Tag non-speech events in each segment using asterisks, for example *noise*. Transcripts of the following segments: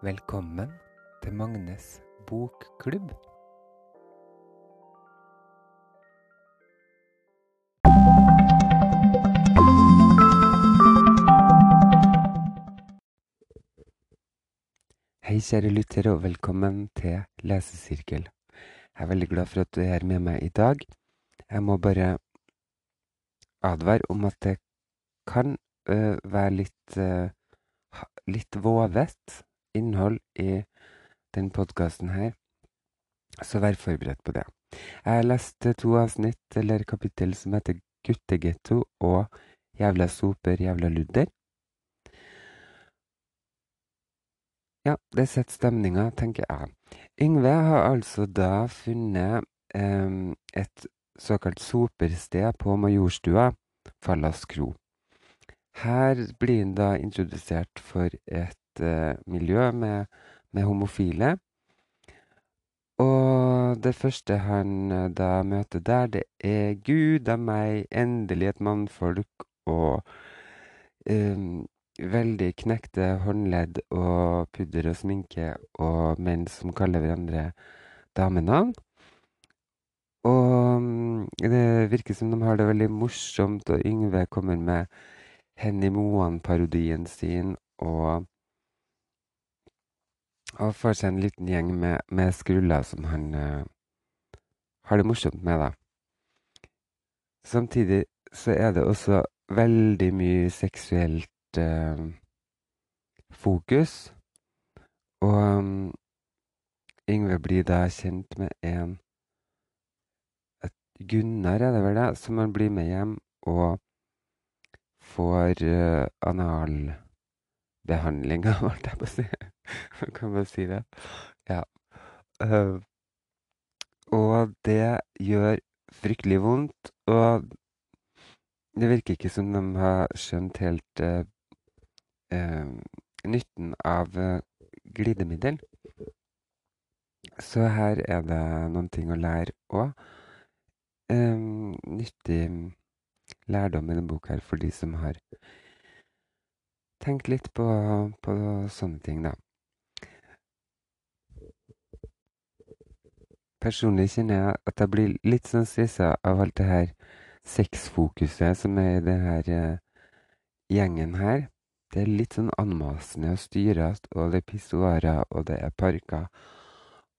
Velkommen til Magnes bokklubb. Hei, kjære lytter, og velkommen til lesesirkel. Jeg er veldig glad for at du er her med meg i dag. Jeg må bare advare om at det kan øh, være litt, øh, litt vovet innhold i den podkasten her, så vær forberedt på det. Jeg har lest to avsnitt, eller kapittel, som heter Guttegetto og Jævla soper, jævla ludder. Ja, det setter stemninga, tenker jeg. Yngve har altså da funnet eh, et såkalt sopersted på Majorstua, Fallas kro. Her blir han da introdusert for et miljø med, med homofile. Og det første han eh, da møter der, det er Gud a meg, endelig et mannfolk, og um, veldig knekte håndledd og pudder og sminke, og menn som kaller hverandre damenavn. Og mm, det virker som de har det veldig morsomt, og Yngve kommer med Henny Moan-parodien sin, og og får seg en liten gjeng med, med skruller som han uh, har det morsomt med, da. Samtidig så er det også veldig mye seksuelt uh, fokus, og um, Yngve blir da kjent med en Gunnar, er det vel det, som han blir med hjem og får uh, analbehandling av, holdt jeg på å si. *laughs* Kan man si det. Ja. Eh, og det gjør fryktelig vondt, og det virker ikke som de har skjønt helt eh, eh, nytten av eh, glidemiddel. Så her er det noen ting å lære òg. nyttig lærdom i denne boka for de som har tenkt litt på, på sånne ting, da. Personlig kjenner jeg at jeg blir litt sånn stressa av alt det her sexfokuset som er i det her eh, gjengen her. Det er litt sånn anmasende og styrete, og det er pissoarer, og det er parker.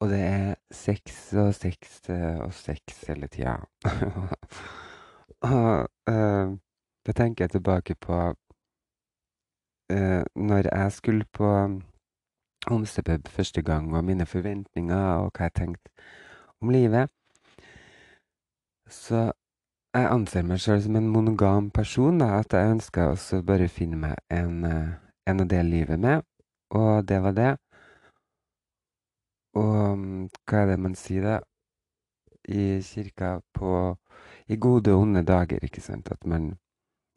Og det er sex og sex eh, og sex hele tida. *laughs* og eh, da tenker jeg tilbake på eh, når jeg skulle på homsepub første gang, og mine forventninger, og hva jeg tenkte om livet. Så jeg anser meg sjøl som en monogam person, da, at jeg ønsker også bare finne meg en, eh, en å dele livet med, og det var det. Og mm, hva er det man sier, da, i kirka på i gode og onde dager, ikke sant, at man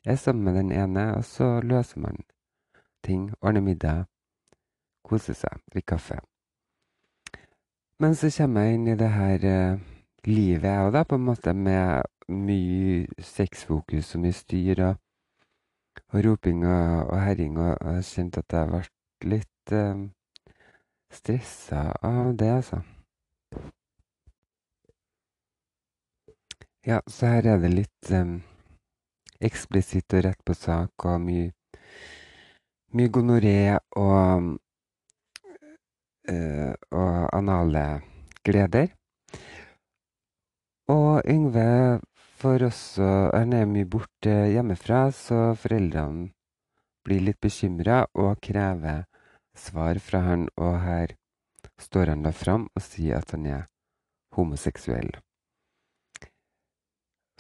er sammen med den ene, og så løser man ting, ordner middag, koser seg, drikker kaffe. Men så kommer jeg inn i det her eh, livet, jeg òg, da, på en måte, med mye sexfokus og mye styr og, og roping og, og herring, og, og jeg kjente at jeg ble litt eh, stressa av det, altså. Ja, så her er det litt um, eksplisitt og rett på sak og mye, mye gonoré og og anale gleder. Og Yngve får også Han er mye borte hjemmefra, så foreldrene blir litt bekymra og krever svar fra han, og her står han da fram og sier at han er homoseksuell.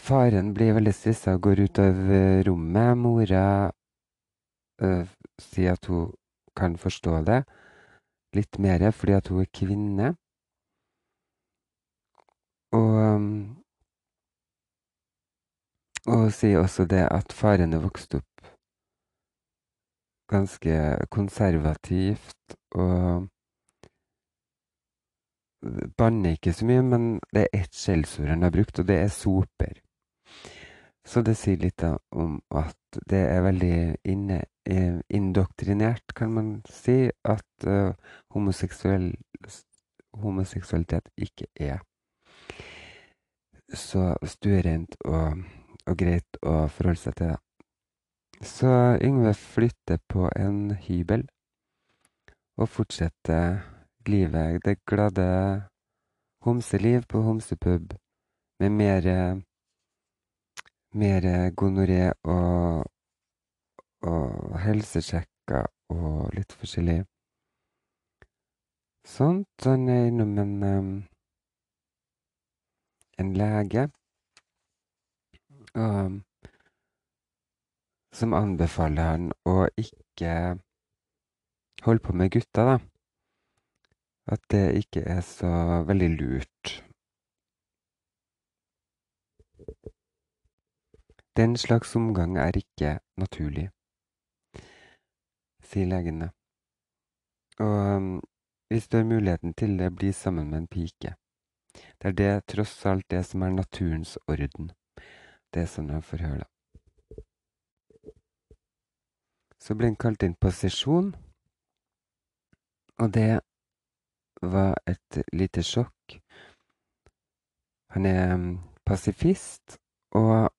Faren blir veldig stressa og går ut av eh, rommet. Mora øh, sier at hun kan forstå det litt mer fordi at hun er kvinne. Og, um, og sier også det at faren er vokst opp ganske konservativt og banner ikke så mye, men det er ett skjellsord han har brukt, og det er soper. Så det sier litt om at det er veldig inne indoktrinert, kan man si, at homoseksuell, homoseksualitet ikke er så stuerent og, og greit å forholde seg til. Så Yngve flytter på en hybel og fortsetter livet, det glade homseliv på homsepub med mer mer gonoré og og helsesjekker og litt forskjellig sånt. Han er innom en en lege og som anbefaler han å ikke holde på med gutta, da. At det ikke er så veldig lurt. Den slags omgang er ikke naturlig, sier legene. Og hvis du har muligheten til det, bli sammen med en pike. Det er det, tross alt, det som er naturens orden. Det er sånn. Så ble han kalt inn på sesjon, og det var et lite sjokk. Han er mm, pasifist, og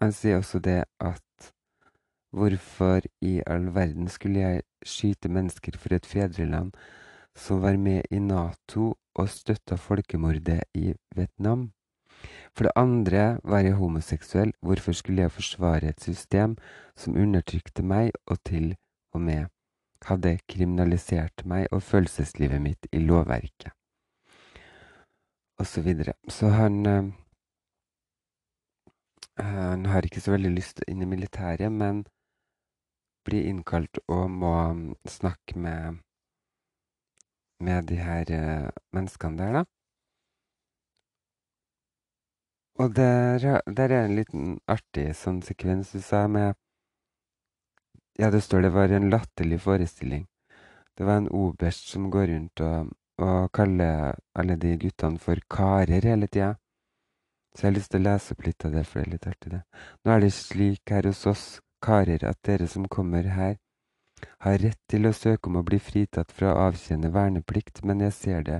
han sier også det at hvorfor i all verden skulle jeg skyte mennesker for et fedreland som var med i Nato og støtta folkemordet i Vietnam. For det andre var jeg homoseksuell, hvorfor skulle jeg forsvare et system som undertrykte meg og til og med hadde kriminalisert meg og følelseslivet mitt i lovverket? Og så videre. Så han øh, Han har ikke så veldig lyst inn i militæret, men blir innkalt og må snakke med med de her uh, menneskene der, da. Og der, der, er en liten artig sånn sekvens du sa med Ja, det står det var en latterlig forestilling. Det var en oberst som går rundt og, og kaller alle de guttene for karer hele tida. Så jeg har lyst til å lese opp litt av det, for det er litt artig, det. Nå er det slik her hos oss karer at dere som kommer her, har rett til å søke om å bli fritatt fra å avtjene verneplikt, men jeg ser det,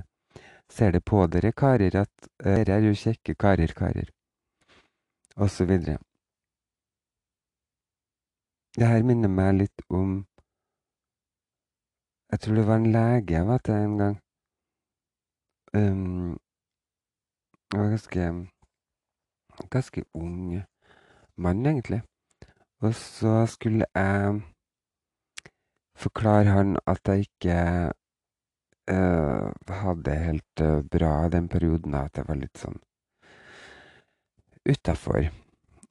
ser det på dere karer at uh, dere er jo kjekke karer, karer. Og så videre. Det her minner meg litt om Jeg tror det var en lege jeg var til en gang. Um, jeg var ganske ganske ung mann, egentlig. Og så skulle jeg forklare han at jeg ikke uh, hadde det helt bra bra den perioden, at jeg var litt sånn utafor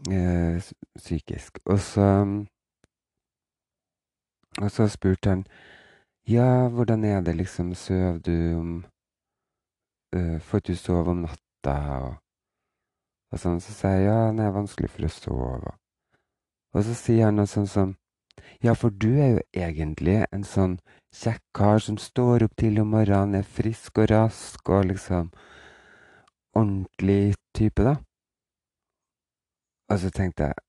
uh, psykisk. Og så Og så spurte han ja, hvordan er det, liksom, sover du om Får du sove om natta? Og, og sånn. Så sier jeg ja, det er vanskelig for å sove. Og så sier han noe sånn som ja, for du er jo egentlig en sånn kjekk kar som står opp tidlig om morgenen, er frisk og rask og liksom ordentlig type, da. Og så tenkte jeg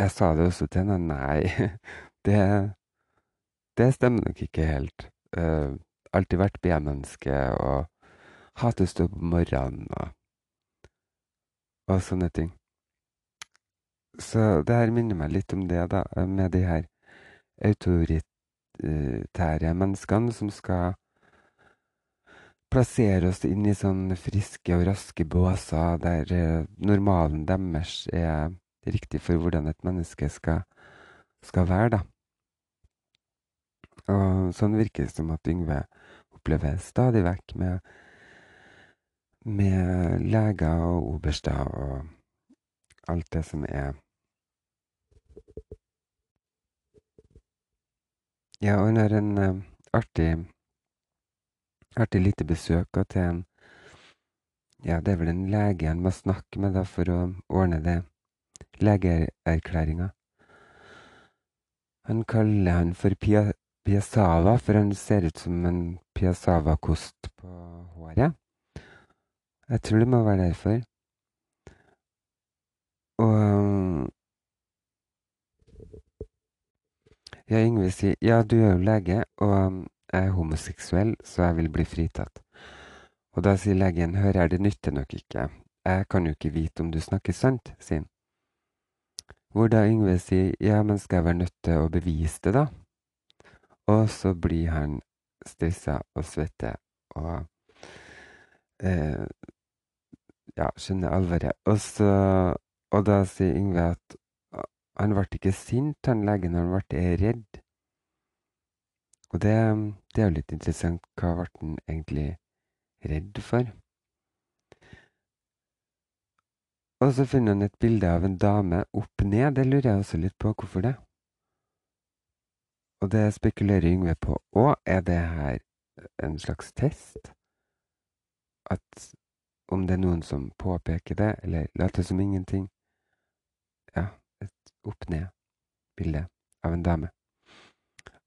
Jeg sa det også til henne. Nei, *laughs* det, det stemmer nok ikke helt. Uh, alltid vært B-menneske og hater å stå opp om morgenen og, og sånne ting. Så det her minner meg litt om det, da, med de her autoritære menneskene som skal plassere oss inn i sånne friske og raske båser der eh, normalen deres er riktig for hvordan et menneske skal, skal være, da. Og sånn virker det som at Yngve opplever stadig vekk med, med leger og oberster og alt det som er Ja, og hun har en uh, artig artig lite besøk til en Ja, det er vel en lege han må snakke med da for å ordne det. Legeerklæringa. Han kaller han for pia, piassava, for han ser ut som en piassava-kost på håret. Jeg tror det må være derfor. Og Ja, Yngve sier ja, du er jo lege, og um, jeg er homoseksuell, så jeg vil bli fritatt. Og da sier legen hør jeg det nytter nok ikke, jeg kan jo ikke vite om du snakker sant, sier han. Hvor da Yngve sier ja, men skal jeg være nødt til å bevise det, da? Og så blir han stressa og svette og eh, ja, skjønner alvoret. Og, så, og da sier Yngve at han ble ikke sint, han legen, han ble redd. Og det, det er jo litt interessant. Hva ble han egentlig redd for? Og så finner han et bilde av en dame opp ned. Det lurer jeg også litt på. Hvorfor det? Og det spekulerer Yngve på. Og er det her en slags test? At om det er noen som påpeker det, eller later som ingenting? Ja, et opp-ned-bilde av en dame.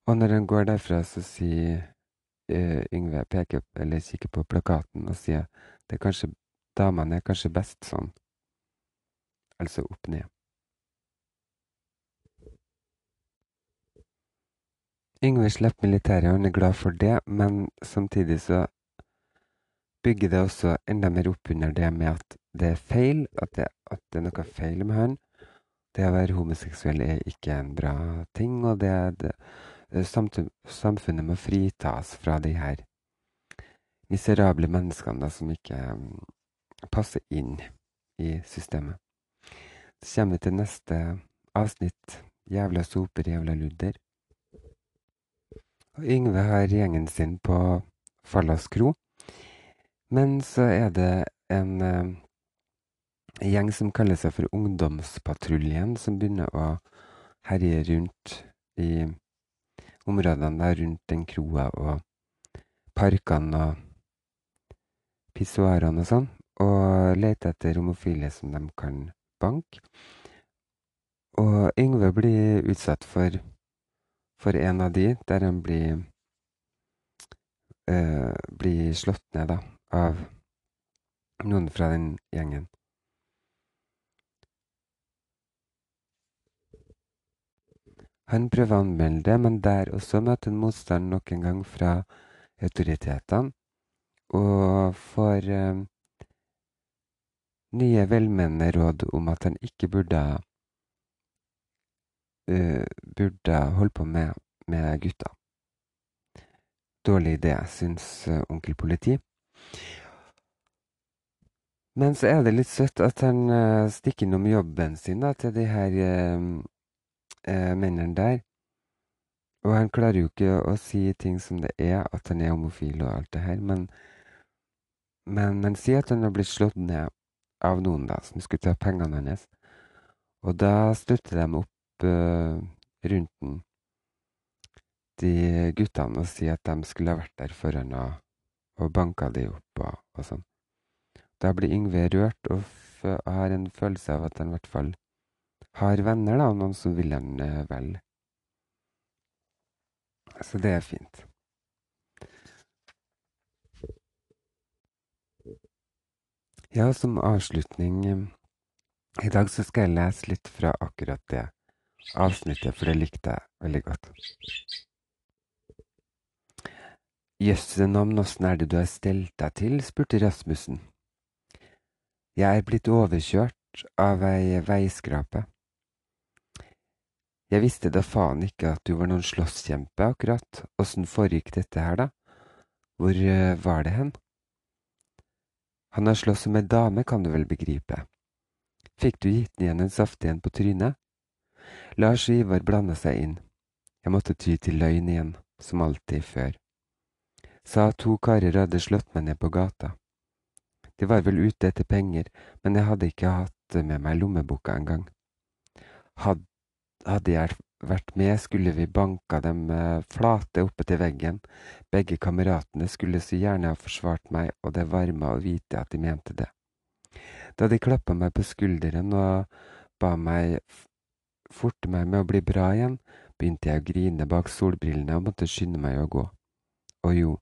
Og når han går derfra, så sier uh, Yngve peker, eller kikker på plakaten og sier det er kanskje damene er kanskje best sånn. Altså opp ned. Yngve slipper militæret, og han er glad for det, men samtidig så bygger det også enda mer opp under det med at det er feil, at det, at det er noe feil med han. Det å være homoseksuell er ikke en bra ting, og det, det samfunnet må fritas fra de her miserable menneskene da, som ikke passer inn i systemet. Så kommer vi til neste avsnitt. Jævla soper, jævla ludder. Og Yngve har gjengen sin på Fallas kro. Men så er det en gjeng som kaller seg for Ungdomspatruljen, som begynner å herje rundt i områdene der rundt den kroa og parkene og pissoarene og sånn, og leter etter homofile som de kan banke. Og Yngve blir utsatt for for en av de, der han blir, øh, blir slått ned da, av noen fra den gjengen. Han prøver å anmelde det, men der også møter han motstand nok en gang fra autoritetene, og får eh, nye velmenende råd om at han ikke burde eh, burde holde på med, med gutta. Dårlig idé, syns uh, onkel politi. Men så er det litt søtt at han uh, stikker innom jobben sin da, til de her mennene der. Og han klarer jo ikke å si ting som det er, at han er homofil og alt det her, men, men han sier at han har blitt slått ned av noen da, som skulle ta pengene hans. Og da støtter de opp uh, rundt den, de guttene, og sier at de skulle ha vært der for han og, og banka de opp og, og sånn. Da blir Yngve rørt og har en følelse av at han i hvert fall har venner, da, noen som vil han uh, vel. Så det er fint. Ja, som avslutning eh, i dag så skal jeg lese litt fra akkurat det avsnittet, for det likte jeg veldig godt. Jøsse navn, åssen er det du har stelt deg til? spurte Rasmussen. Jeg er blitt overkjørt av ei veiskrape. Jeg visste da faen ikke at du var noen slåsskjempe, akkurat, åssen foregikk dette her, da? Hvor uh, var det hen? Han har slåss som ei dame, kan du vel begripe. Fikk du gitt den igjen en saftig en på trynet? Lars Ivar blanda seg inn. Jeg måtte ty til løgn igjen, som alltid før. Sa at to karer hadde slått meg ned på gata. De var vel ute etter penger, men jeg hadde ikke hatt med meg lommeboka engang. Had, hadde jeg vært med, skulle vi banka dem eh, flate oppe til veggen. Begge kameratene skulle så gjerne ha forsvart meg, og det varma å vite at de mente det. Da de klappa meg på skulderen og ba meg forte meg med å bli bra igjen, begynte jeg å grine bak solbrillene og måtte skynde meg å gå. Og jo,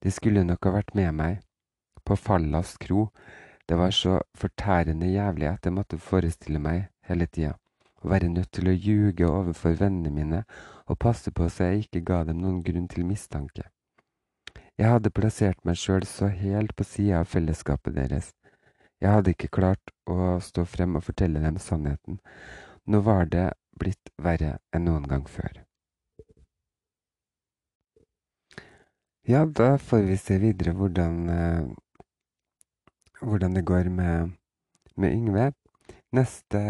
de skulle nok ha vært med meg, på Fallas kro, det var så fortærende jævlig at jeg måtte forestille meg hele tida, å være nødt til å ljuge overfor vennene mine og passe på så jeg ikke ga dem noen grunn til mistanke. Jeg hadde plassert meg sjøl så helt på sida av fellesskapet deres. Jeg hadde ikke klart å stå frem og fortelle dem sannheten. Nå var det blitt verre enn noen gang før. Ja, da får vi se videre hvordan, eh, hvordan det går med, med Yngve. Neste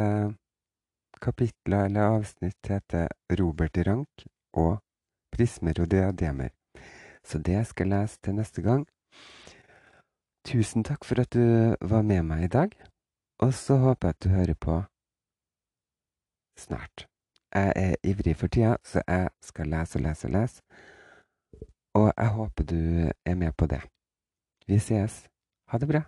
kapittel eller avsnitt heter Robert Rank og prismer og diademer. Så det skal jeg lese til neste gang. Tusen takk for at du var med meg i dag, og så håper jeg at du hører på snart. Jeg er ivrig for tida, så jeg skal lese og lese og lese. Og jeg håper du er med på det. Vi ses. Ha det bra.